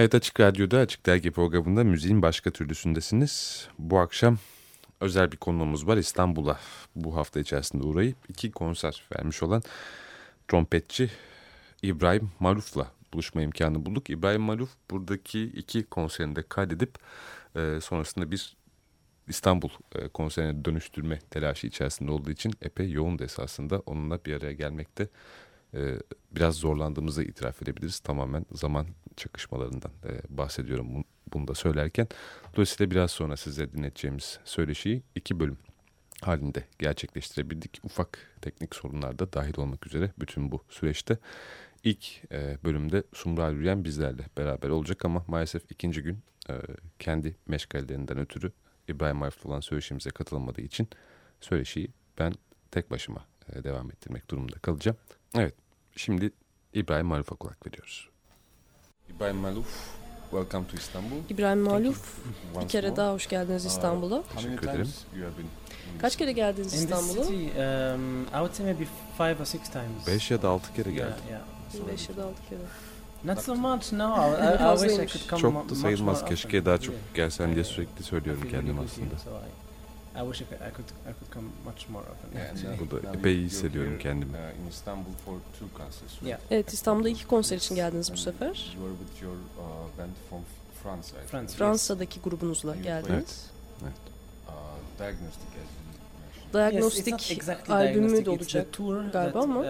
Evet Açık Radyo'da Açık Dergi programında müziğin başka türlüsündesiniz. Bu akşam özel bir konuğumuz var İstanbul'a bu hafta içerisinde uğrayıp iki konser vermiş olan trompetçi İbrahim Maluf'la buluşma imkanı bulduk. İbrahim Maluf buradaki iki konserini de kaydedip e, sonrasında bir İstanbul e, konserine dönüştürme telaşı içerisinde olduğu için epey yoğun da esasında onunla bir araya gelmekte e, biraz zorlandığımızı itiraf edebiliriz. Tamamen zaman çakışmalarından e, bahsediyorum bunu da söylerken. Dolayısıyla biraz sonra size dinleteceğimiz söyleşiyi iki bölüm halinde gerçekleştirebildik. Ufak teknik sorunlar da dahil olmak üzere bütün bu süreçte. ilk e, bölümde Sumra Yürüyen bizlerle beraber olacak ama maalesef ikinci gün e, kendi meşgalelerinden ötürü İbrahim Arif'le olan söyleşimize katılamadığı için söyleşiyi ben tek başıma e, devam ettirmek durumunda kalacağım. Evet, şimdi İbrahim Maluf'a kulak veriyoruz. İbrahim Maluf, welcome to Istanbul. İbrahim Maluf, bir kere daha hoş geldiniz uh, İstanbul'a. Teşekkür ederim. Kaç kere geldiniz İstanbul'a? Um, I would say maybe five or six times. Beş ya da altı kere geldim. Yeah, yeah. Beş ya da altı kere. Not so much, no. I, I wish I could come Çok da sayılmaz. Keşke daha çok gelsen diye sürekli söylüyorum kendim aslında. I wish I could, I could, I could come much more often. Yeah, Burada epey iyi hissediyorum kendimi. Yeah. Evet, İstanbul'da iki konser için geldiniz bu sefer. Uh, Fransa'daki grubunuzla geldiniz. Evet. evet. Diagnostik yes, exactly albümü de olacak galiba ama. Uh,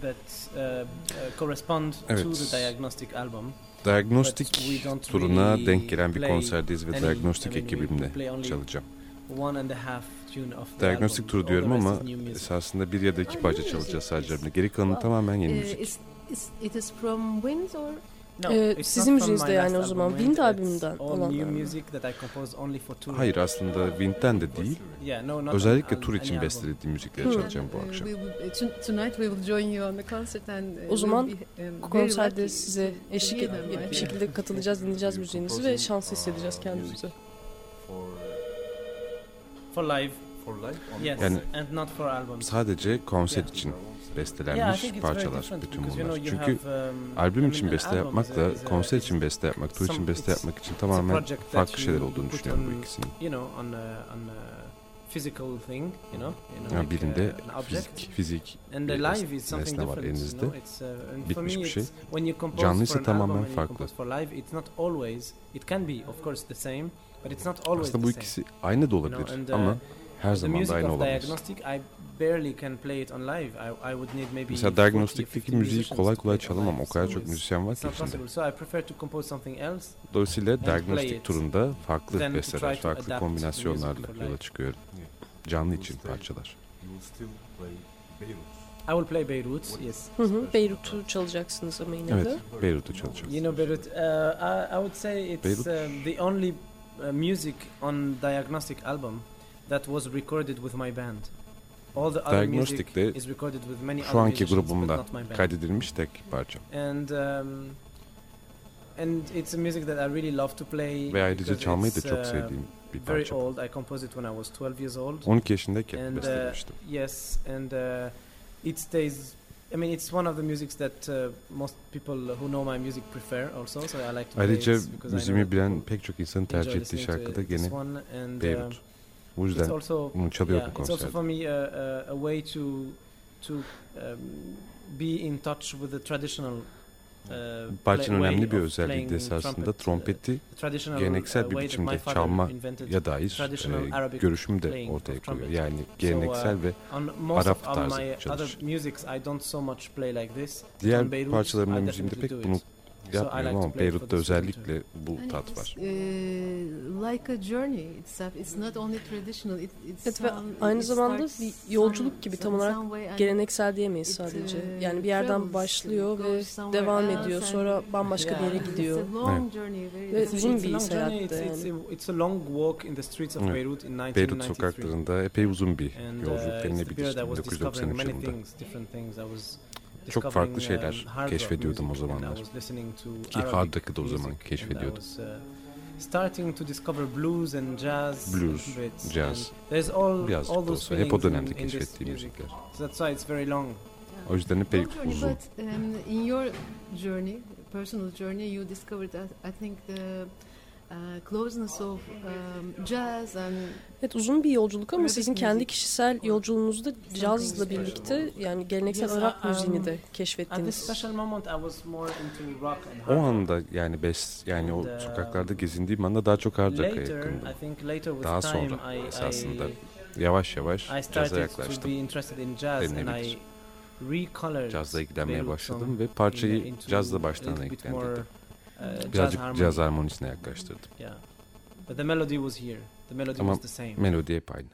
that uh, correspond evet. to the diagnostic album. Diagnostik turuna really denk gelen bir konserdeyiz ve Diagnostik ekibimle çalacağım. Diagnostik turu diyorum ama esasında bir ya da iki parça çalacağız sadece. Geri kalanı tamamen yeni müzik. It is from Winds or No, ee, sizin müziğinizde yani o zaman Wind albümünden olanlar Hayır aslında Wind'den de değil. Özellikle tur için bestelediğim müzikleri hmm. çalacağım bu akşam. O zaman um, konserde size eşlik edip bir şekilde katılacağız, dinleyeceğiz müziğinizi ve şanslı hissedeceğiz kendimizi. For live. For live? Yes, yani and not for albums. sadece konser için bestelenmiş yeah, parçalar bütün bunlar. Çünkü um, albüm için beste yapmakla konser için beste yapmak, tur için beste yapmak için tamamen farklı şeyler olduğunu düşünüyorum bu ikisinin. Physical thing, you know, you know yani like, birinde uh, fizik, fizik bir nesne var elinizde, you know? uh, bitmiş bir şey. Canlı ise tamamen farklı. Aslında bu ikisi aynı da olabilir you know, ama uh, her zaman da aynı olamaz. Mesela diagnostikteki müziği kolay kolay çalamam. O kadar çok müzisyen var ki içinde. Dolayısıyla diagnostik turunda farklı besteler, farklı kombinasyonlarla yola çıkıyorum. Canlı için parçalar. I will play Beirut, yes. Hı hı, Beyrut'u çalacaksınız ama yine evet, de. Evet, Beyrut'u çalacağız. You know Beirut, uh, I, I would say it's uh, the only uh, music on Diagnostic album that was recorded with my band. Diagnostic'te şu anki grubumda kaydedilmiş tek parça. And and it's a music that I really love to play. Ve ayrıca çalmayı da çok uh, sevdiğim bir parça. Very old. I composed it when I was 12 years old. 12 yaşındayken bestelemiştim. Uh, yes, and uh, it stays I mean it's one of the musics that uh, most people who know my music prefer also so I like to Ayrıca müziğimi bilen pek çok insanın tercih ettiği şarkı da gene Beirut. O yüzden also, bunu çalıyordum yeah, konserde. It's also for me a, a, a way to to um, be in touch with the traditional uh, Parçanın önemli bir özelliği de esasında uh, trompeti geleneksel bir biçimde çalma ya dair e, görüşüm de ortaya koyuyor. Yani geleneksel ve uh, Arap tarzı çalışır. Diğer parçalarımda müziğimde pek bunu yapmıyorum ama Beyrut'ta özellikle bu tat var. Like a journey itself. It's not only traditional. It, it's evet ve aynı zamanda bir yolculuk gibi tam olarak geleneksel diyemeyiz sadece. Uh, yani bir yerden başlıyor ve devam ediyor. Sonra bambaşka bir yere gidiyor. Evet. Ve uzun bir seyahatte yani. It's a long walk in the streets of Beirut in 1993. Beyrut sokaklarında epey uzun bir uh, yolculuk denilebilir 1993 yılında. Çok farklı şeyler um, keşfediyordum o zamanlar. Ki hard rock'ı da o zaman keşfediyordum. Starting to discover blues and jazz. Blues, jazz. There's all, Biraz all those olsa hep o dönemde keşfettiğim müzikler. So that's why it's very long. O yüzden epey uzun. But um, in your journey, personal journey, you discovered, I think, the Closeness of um, jazz and Evet uzun bir yolculuk ama sizin kendi kişisel yolculuğunuzda cazla birlikte yani geleneksel Arap müziğini de keşfettiniz. O anda yani bes yani o uh, sokaklarda gezindiğim anda daha çok hard rock'a yakındım. Daha sonra esasında yavaş yavaş caza yaklaştım denilebilir. Cazla ilgilenmeye başladım ve parçayı cazla baştan renklendirdim. Birazcık jazz, jazz harmonisine yaklaştırdım. Yeah. But the melody was here. The melody Ama was the same. melodi hep aynı.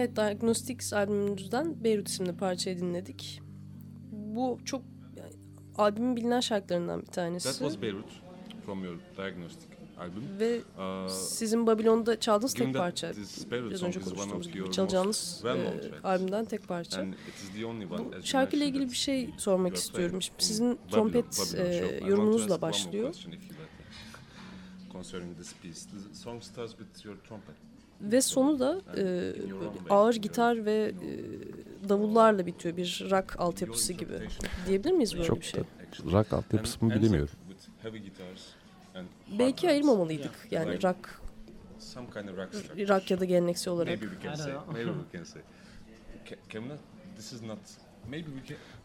Evet, Diagnostics albümümüzden Beyrut isimli parçayı dinledik. Bu çok yani, albümün bilinen şarkılarından bir tanesi. That was Beirut from your Diagnostic album. Ve Uh, sizin Babilon'da çaldığınız tek parça. Biraz önce konuştuğumuz gibi çalacağınız e, albümden tek parça. Bu şarkıyla ilgili bir şey sormak istiyorum. Şimdi in sizin trompet e, yorumunuzla başlıyor. Concerning this piece. The song starts with your trumpet. Ve sonu da e, böyle ağır gitar ve e, davullarla bitiyor. Bir rock altyapısı gibi. Diyebilir miyiz böyle Çok bir şey? da Rock altyapısı mı bilemiyorum. Belki ayırmamalıydık. Yani rock, rock ya da geleneksel olarak.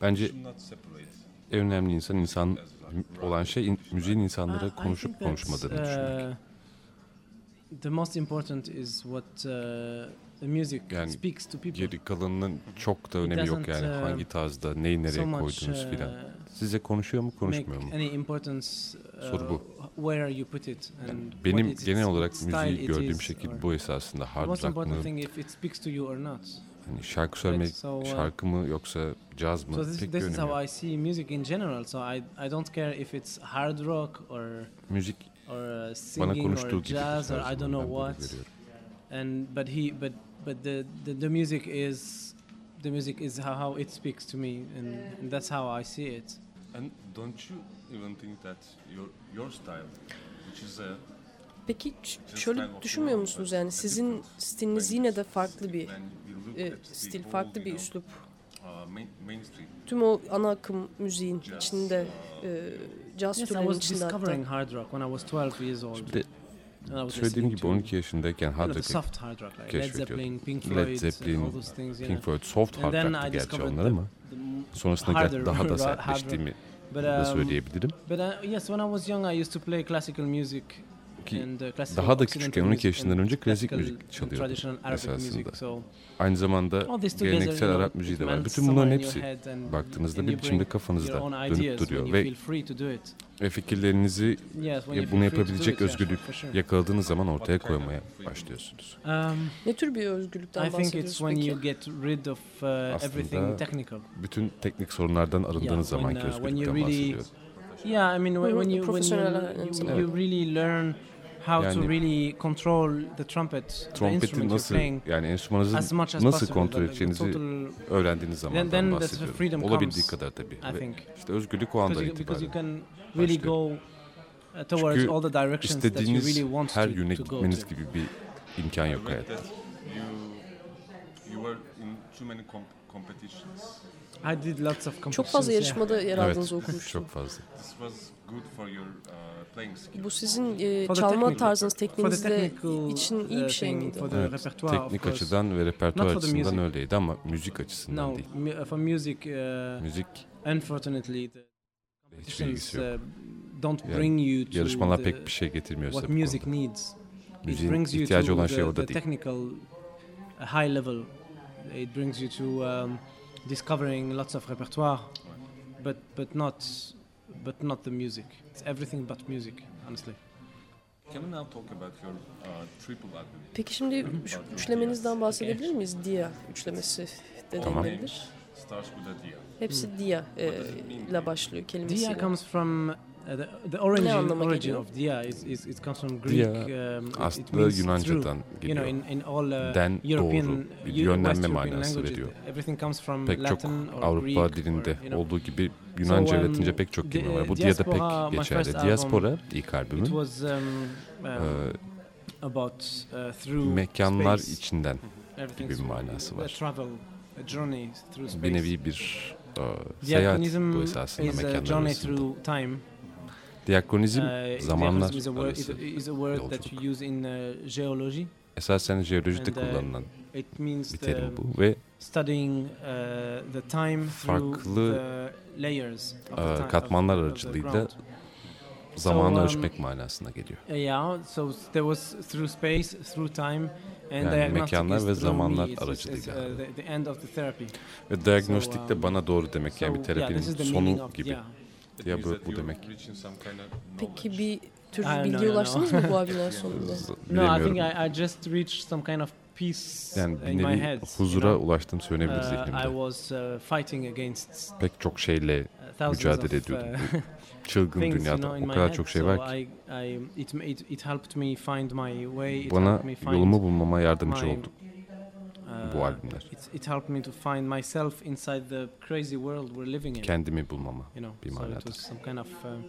Bence en önemli insan insan olan şey in- müziğin insanlara I konuşup konuşmadığını düşünmek. The most important is what uh, the music Yani speaks to people. Geri kalanının çok da önemi yok yani uh, hangi tarzda neyi nereye so much koydunuz uh, filan. Size konuşuyor mu konuşmuyor mu? any importance uh, Soru bu. where you put it and Yani what benim is, genel olarak müziği gördüğüm şekil or- bu esasında hard rock mı, thing if it speaks to you or not. hani şarkı söylemek, so, uh, şarkı mı yoksa caz mı So this, pek this is how. I see music in general. So I I don't care if it's hard rock or Müzik or uh, bana singing konuştuğu or gibi jazz or I don't know what. And but he but but the the, the music is the music is how, how it speaks to me and, and that's how I see it. And don't you even think that your your style, which is a Peki şöyle düşünmüyor musunuz yani sizin stiliniz yine de farklı bir e, stil, farklı bir üslup. Tüm o ana akım müziğin jazz, içinde uh, e, caz Yes, I türlerinin was içinde hatta. discovering hard rock when I was 12 years old. Söylediğim gibi to, 12 yaşındayken hard the rock, soft hard rock like Led keşfediyordum. Zeppelin, Pink Led Floyd, Zeppelin, all those things. You Pink. Floyd soft hard then rock'tı I gerçi discovered onlar ama sonrasında daha da sertleştiğimi But, da um, söyleyebilirim. But uh, yes, when I was young, I used to play classical music. Ki uh, daha da küçükken 12 music yaşından önce klasik müzik çalıyordum esasında. Aynı zamanda geleneksel Arap müziği de var. Bütün bunların hepsi baktığınızda bir biçimde kafanızda dönüp duruyor ve ve fikirlerinizi Yes, when ya you bunu yapabilecek özgürlük yakaladığınız zaman ortaya koymaya başlıyorsunuz. Um, Ne tür bir özgürlükten bahsediyoruz peki? uh, Aslında. Bütün teknik sorunlardan arındığınız zamanki uh, özgürlükten bahsediyorum. Yeah, I mean when, when you when you, you really learn how to Yani- really control the trumpet, the Trompeti instrument you're nasıl playing yani as enstrümanınızı much as nasıl possible. kontrol the- the edeceğinizi total- öğrendiğiniz zamandan then that's the bahsediyorum. freedom Olabildiği comes, kadar tabii. I think. işte özgürlük o andan Because you, because you itibaren. can really go uh, towards Çünkü all the directions that you really want her to, yöne to go gitmeniz to. gibi bir imkan yok hayatta. you you were in too many comp- competitions. I did lots of Çok competitions. fazla yarışmada yer Evet, aldığınızı okumuştum. çok fazla. This was good for your uh, playing skills. Bu sizin e, For the çalma technical- tarzınız, For the tekniğinizde technical için iyi uh, bir şey thing, miydi? For the Evet, teknik açıdan ve repertuar Not for the açısından music. öyleydi ama müzik açısından No, değil. uh, for music, uh, Müzik unfortunately, the hiçbir ilgisi competitions yok. uh, don't Yani bring you to Yarışmalar the- pek bir şey getirmiyor size what bu music konuda. Müziğin ihtiyacı olan the, şey orada the değil. uh, high level. It brings you to um, discovering lots of repertoire, but but not but not the music. It's everything but music, honestly. Can we now talk about your uh, triple album? Peki şimdi şu üçlemenizden bahsedebilir miyiz? Dia üçlemesi de Tamam. denilebilir. Starts with a dia. Hepsi dia e, ile başlıyor kelimesiyle. Dia comes from uh, the, the origin anlama origin geliyor? of dia is, is it comes from Dia Greek. um, it- it Aslında means Yunanca'dan through. You know, geliyor. in, in all uh, Den European, doğru bir yönlenme manası languages, veriyor. Everything comes from Pek çok Latin or Avrupa Greek dilinde or, you know. olduğu gibi Yunanca So, ve um, Latince pek çok kelime var. Bu Dia'da my pek geçerli. Diaspora ilk It albümüm. was um, um, Ee, about uh, through mekanlar space. içinden Everything gibi bir through- manası a var. travel, a journey through space. Bir nevi bir e, seyahat bu esasında is a mekanlar arasında. Diakronizm Uh, zamanlar arası yolculuk. uh, esasen jeolojide uh, kullanılan bir terim bu ve uh, Farklı, katmanlar aracılığıyla zamanı um, ölçmek manasına geliyor. Yeah, so s- there was through space, through time, and Yani mekanlar ve zamanlar aracılığıyla. uh, the, the end of the therapy. Ve diagnostik so, um, bana doğru demek yani bir So, yeah, terapinin sonu gibi. yeah. Ya means bu- demek. Peki bir tür no, bilgiye ulaştınız mı bu albümden sonunda? No, I think. I, I just reached some kind of peace Yani bir in my nevi head. huzura you know. ulaştığım söylenebilir Uh, I zihnimde. was uh, fighting against Pek çok şeyle uh, thousands mücadele of, ediyordum. uh, çılgın things, you dünyada o my kadar head. çok şey So var ki I, I, it, it, it helped me find my way. It bana helped me find, yolumu bulmama yardımcı oldu uh, bu albümler. It, helped me to find myself inside the crazy world we're living in. Kendimi bulmama. you know, bir so manada. it was some kind of um,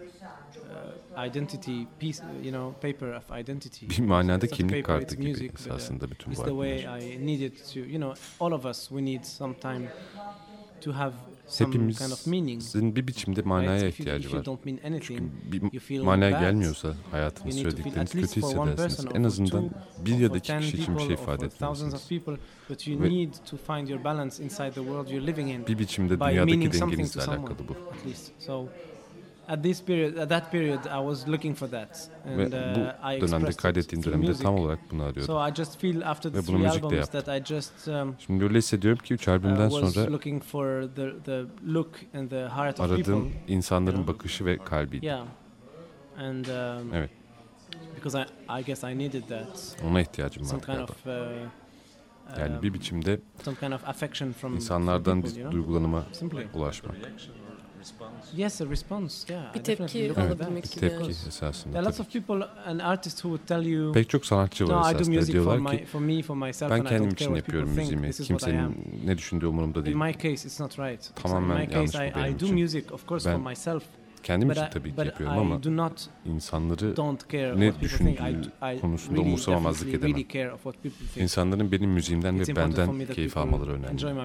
uh, identity piece, you know, paper of identity. Bir manada It's kimlik kartı it's gibi music, but, uh, esasında bütün It's bu the way albümler. I needed to, you know, all of us, we need some time to have some Hepimiz kind of meaning. sizin bir biçimde manaya ihtiyacı var. Çünkü bir manaya gelmiyorsa feel söyledikleriniz kötü hissedersiniz. En azından bir ya da iki 10 kişi için bir şey ifade etmelisiniz. Ve-. Bir biçimde dünyadaki dengenizle alakalı bu. At this period, at that period, I was looking for that, and Ve uh, bu I dönemde expressed it kaydettiğim through dönemde music. tam olarak bunu arıyordum. So I just feel after the Ve bunu three müzikle albums yaptım. that I just um, Şimdi öyle hissediyorum ki üç uh, albümden was sonra looking for the the look and the heart of aradığım people. insanların you know. bakışı ve kalbiydi. Yeah, and um, Evet. because I I guess I needed that Ona ihtiyacım some var kind galiba. of uh, Yani um, bir biçimde some kind of affection from from insanlardan people, bir you know? duygulanıma Simply. ulaşmak. Yes, a response. Yeah, Bir I tepki alabilmek Bir gibi. tepki evet. esasında. There are lots of people and artists who would tell you, Pek çok sanatçı no, var I do esasında music for diyorlar my, ki for me, for myself, ben and I kendim don't care için what people yapıyorum think. müziğimi. This is what I am. Kimsenin ne düşündüğü umurumda In değil. my case, it's not right. Tamamen in my yanlış case, bu I, benim I do için. music, of course, Ben for myself, Kendim but için I, tabii ki yapıyorum I ama do not insanları don't care ne what people think. I, düşündüğü I konusunda really, umursamamazlık edemem. really care of what people think. insanların benim müziğimden ve important for me benden that keyif people almaları enjoy önemli.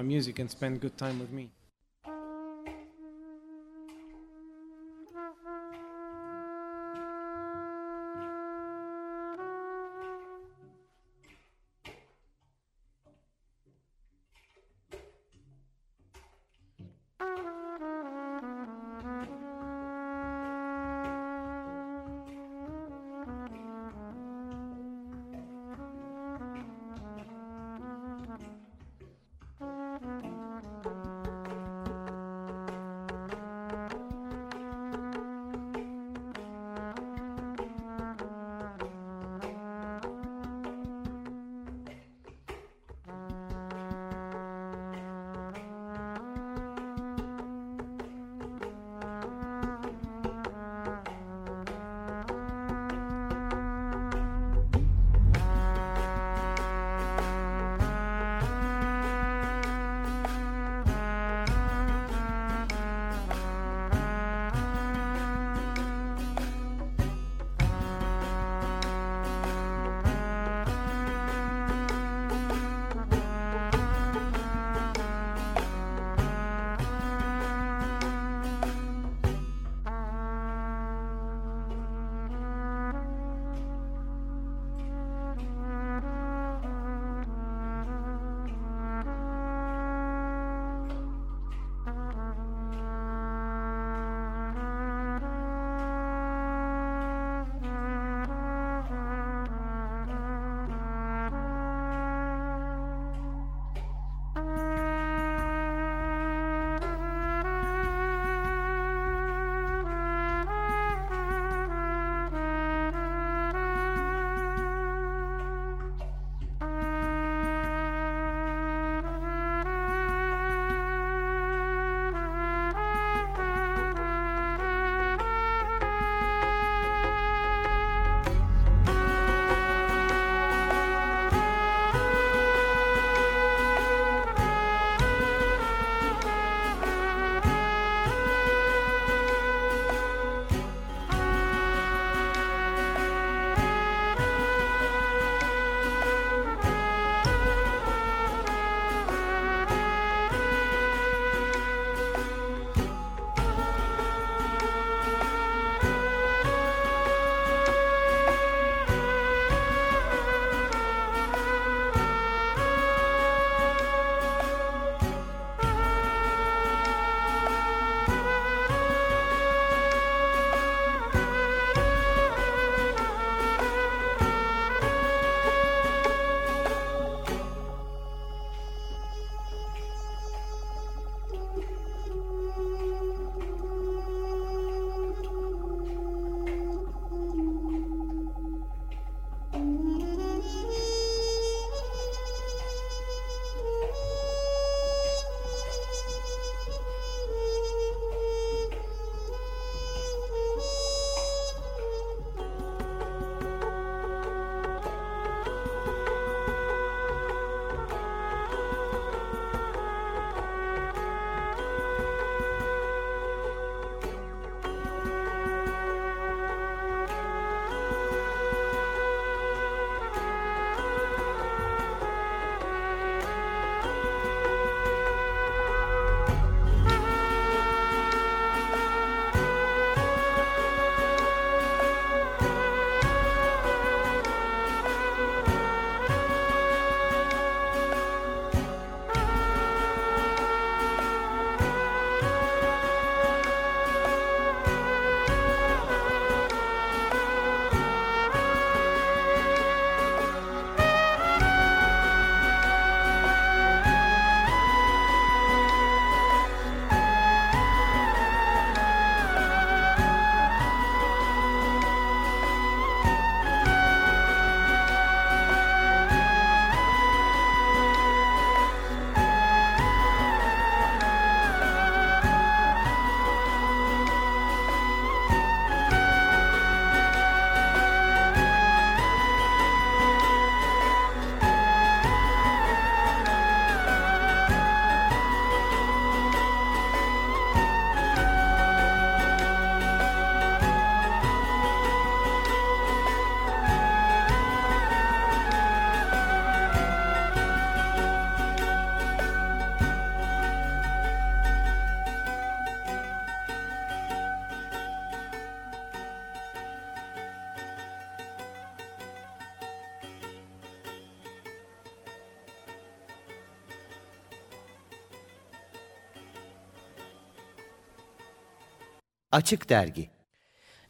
Açık Dergi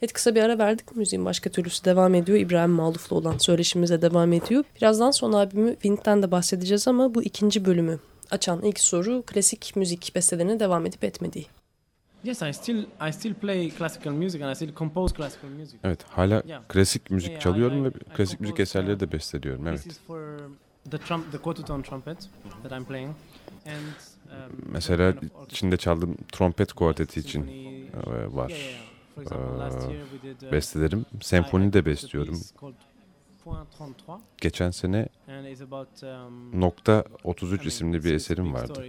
Evet kısa bir ara verdik. Müziğin başka türlüsü devam ediyor. İbrahim Maluf'la olan söyleşimize devam ediyor. Birazdan son albümü Wind'den de bahsedeceğiz ama bu ikinci bölümü açan ilk soru klasik müzik bestelerine devam edip etmediği. Yes, I still I still play classical music and I still compose classical music. Evet hala Yeah. klasik müzik Yeah, çalıyorum I- ve I klasik müzik compose, eserleri de besteliyorum. Evet. This is for the trum the quarter tone trumpet that I'm playing. And Mesela içinde çaldığım trompet kuarteti için var uh, bestelerim. Senfoni de 33, Geçen sene um, Nokta I 33 mean, isimli bir eserim vardı.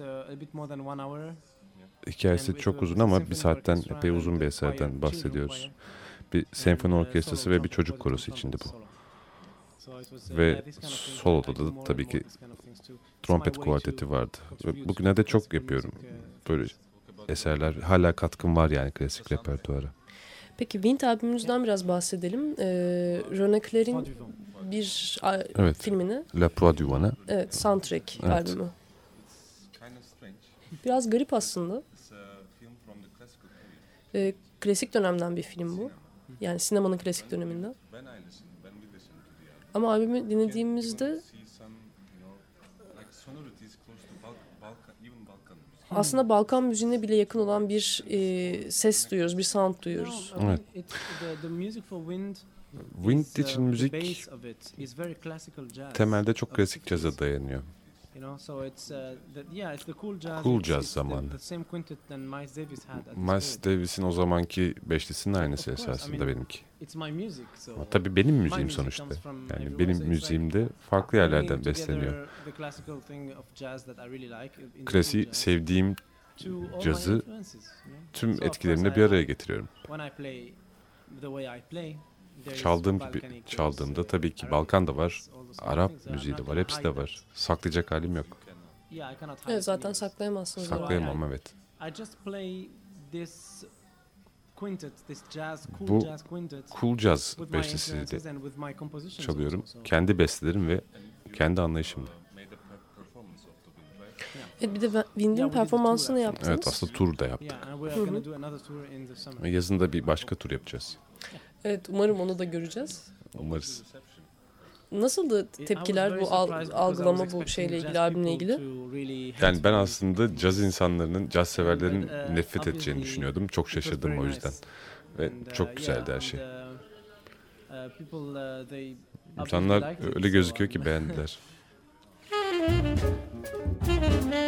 uh, uh. Hikayesi çok uzun ama bir saatten epey uzun bir eserden bahsediyoruz. Bir senfoni orkestrası ve bir çocuk korosu trumpet bu. Ve soloda da tabii ki Trompet kuarteti vardı. Ve bugüne de çok yapıyorum. Böyle eserler hala katkım var yani klasik repertuara. Peki Wind albümünüzden biraz bahsedelim. Ee, Rene Clair'in Trois du vent. bir Evet. filmini, La Proie du Vent'a. evet soundtrack Evet. albümü. Biraz garip aslında. Ee, klasik dönemden bir film bu. Yani sinemanın klasik döneminden. Ama albümü dinlediğimizde aslında Balkan müziğine bile yakın olan bir e, ses duyuyoruz, bir sound duyuyoruz. Evet. wind uh, için the müzik temelde çok klasik 60s. caza dayanıyor. You know, so it's uh, the, yeah, it's the cool jazz. Zamanı. The, same quintet than Miles. Davis'in o zamanki beşlisinin aynısı esasında benimki. It's my music, so. Ama tabii benim müziğim sonuçta. Yani benim so it's like müziğim de farklı yerlerden besleniyor. the classical thing of jazz that I really like in the cool Klasiği sevdiğim cazı tüm etkilerini bir araya getiriyorum. When I play the way I play, there is Çaldığım gibi çaldığımda tabii ki Balkan da var, Arap müziği de var, hepsi de var. Saklayacak halim yok. Evet zaten saklayamazsınız. Saklayamam. evet. Bu Cool Jazz my compositions çalıyorum. Kendi bestelerim ve kendi anlayışımla. Evet bir de Wind'in performansını yaptınız. Evet aslında tur da yaptık. Summer. Yazın da bir başka tur yapacağız. Evet umarım onu da göreceğiz. Umarız. Nasıldı tepkiler bu al- algılama bu şeyle ilgili albümle ilgili? Yani ben aslında caz insanlarının, caz severlerin uh, nefret edeceğini düşünüyordum. Çok şaşırdım o yüzden. Ve uh, çok güzeldi her şey. uh, İnsanlar öyle gözüküyor ki beğendiler.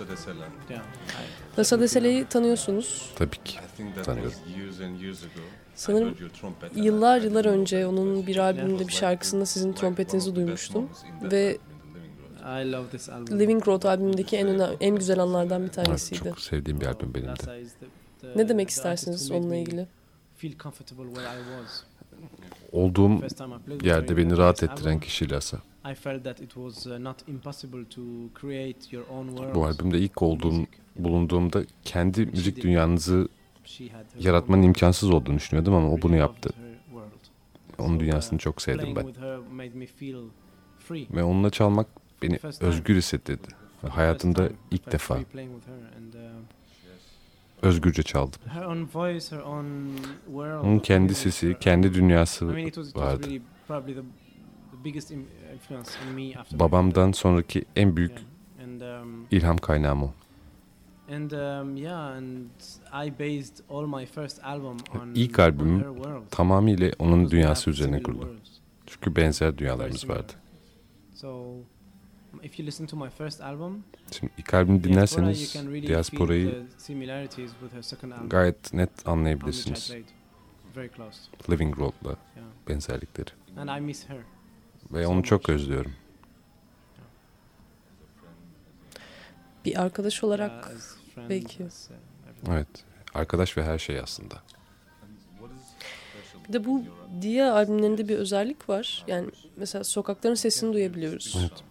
know Lhasa de Sela? Yeah. Lhasa de Sele'yi tanıyorsunuz. Tabii ki. Tanıyorum. Sanırım. Yıllar yıllar önce onun bir albümünde bir şarkısında sizin trompetinizi duymuştum. Ve I love this album. Living Road albümündeki en önemli, en güzel anlardan bir Evet, tanesiydi. çok sevdiğim bir albüm benim de. Ne demek istersiniz onunla ilgili? Olduğum yerde beni rahat ettiren kişi Lhasa. I felt that it was uh, not impossible to create your own world. Bu albümde ilk olduğum, bulunduğumda kendi müzik dünyanızı yaratmanın imkansız olduğunu düşünüyordum ama o bunu yaptı. Onun So, dünyasını uh, çok sevdim ben. Ve onunla çalmak beni özgür hissettirdi. Hayatımda ilk defa uh, özgürce çaldım. Onun kendi sesi, kendi dünyası vardı. Babamdan sonraki en büyük um, ilham kaynağım o. um, on, İlk albümüm. Tamamıyla onun dünyası üzerine kurulu. Çünkü benzer dünyalarımız vardı. Şimdi ilk albümü dinlerseniz Diaspora'yı gayet net anlayabilirsiniz. Living Road'la benzerlikleri. And I miss her. Ve onu çok özlüyorum. Bir arkadaş olarak belki. Evet. Arkadaş ve her şey aslında. bir de bu Dia albümlerinde bir özellik var. Yani mesela sokakların sesini duyabiliyoruz. Evet.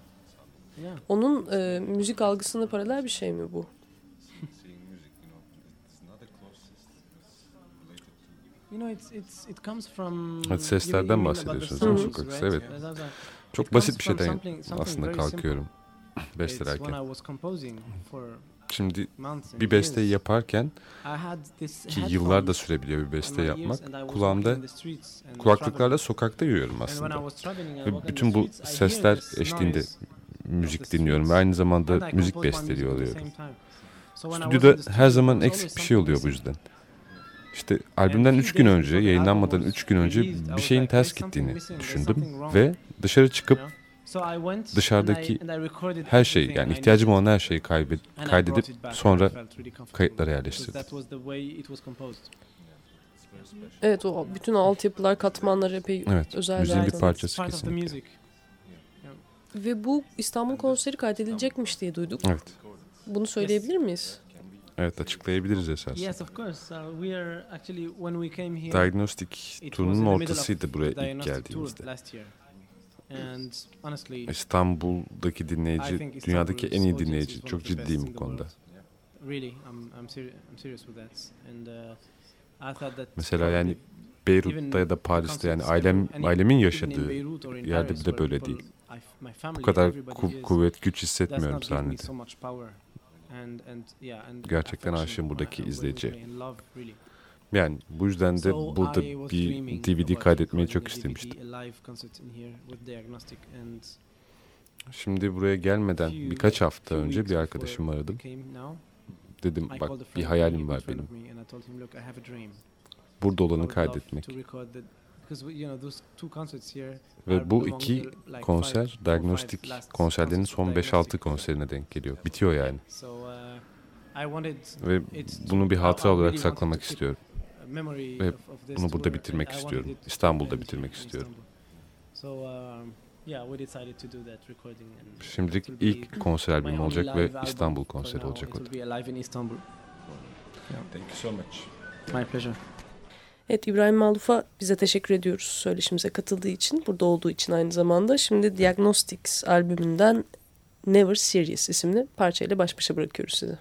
Onun e, müzik algısına paralel bir şey mi bu? You know, it's it's it comes from. Evet, seslerden bahsediyorsunuz değil mi? sokakta? Evet. Çok It basit bir şeyden aslında kalkıyorum bestelerken. Şimdi bir besteyi yaparken ki yıllar da sürebiliyor bir beste yapmak. Kulağımda kulaklıklarla sokakta yürüyorum aslında. Ve bütün bu sesler eşliğinde müzik dinliyorum ve aynı zamanda müzik besteliyor oluyorum. Stüdyoda her zaman eksik bir şey oluyor bu yüzden. İşte albümden And 3 few gün önce, yayınlanmadan album 3 gün önce bir şeyin ters "There's something gittiğini düşündüm something wrong." ve dışarı çıkıp dışarıdaki her şeyi yani ihtiyacım olan her şeyi kaybet, kaydedip sonra kayıtlara yerleştirdim. Evet o bütün altyapılar, katmanlar epey Evet, özel müziğin bir parçası kesinlikle. Ve bu İstanbul konseri kaydedilecekmiş diye duyduk. Evet. Bunu söyleyebilir miyiz? Evet açıklayabiliriz esasında. Yes, of course. Uh, we are actually when we came here. Diagnostik turunun ortasıydı buraya ilk geldiğimizde. İstanbul'daki dinleyici, dünyadaki en iyi dinleyici. Çok ciddiyim bu konuda. Mesela yani Beyrut'ta ya da Paris'te yani ailem ailemin yaşadığı yerde where böyle değil. Bu kadar ku- kuvvet güç hissetmiyorum sahnede. Gerçekten aşığım buradaki really. Yani bu yüzden de burada bir DVD kaydetmeyi çok istemiştim. Şimdi buraya gelmeden birkaç hafta önce bir arkadaşımı aradım. Dedim bak bir hayalim var benim. of me, and I told him, "Look, I have a dream. Burada olanı kaydetmek. To record that- because we- you know, those two concerts here are Ve bu iki konser diagnostik konserlerin son of 5-6 Diagnostic. konserine denk geliyor. Bitiyor yani. Uh, Ve bunu bir hatıra olarak saklamak istiyorum. Ve bunu burada bitirmek istiyorum. İstanbul'da bitirmek istiyorum. Um, yeah, we decided to do that recording. And Şimdilik ilk konser only olacak ve İstanbul konseri olacak o da. Thank you so much. My pleasure. Evet İbrahim Maluf'a bize teşekkür ediyoruz söyleşimize katıldığı için, burada olduğu için aynı zamanda. Şimdi Diagnostics albümünden Never Serious isimli parçayla baş başa bırakıyoruz sizi.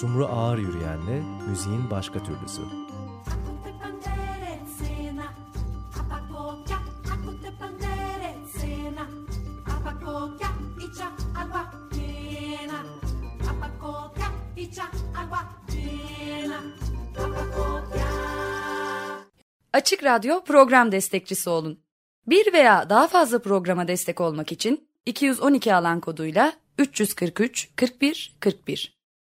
Sumru Ağır Yürüyen'le müziğin başka türlüsü. Açık Radyo program destekçisi olun. Bir veya daha fazla programa destek olmak için 212 alan koduyla 343 41 41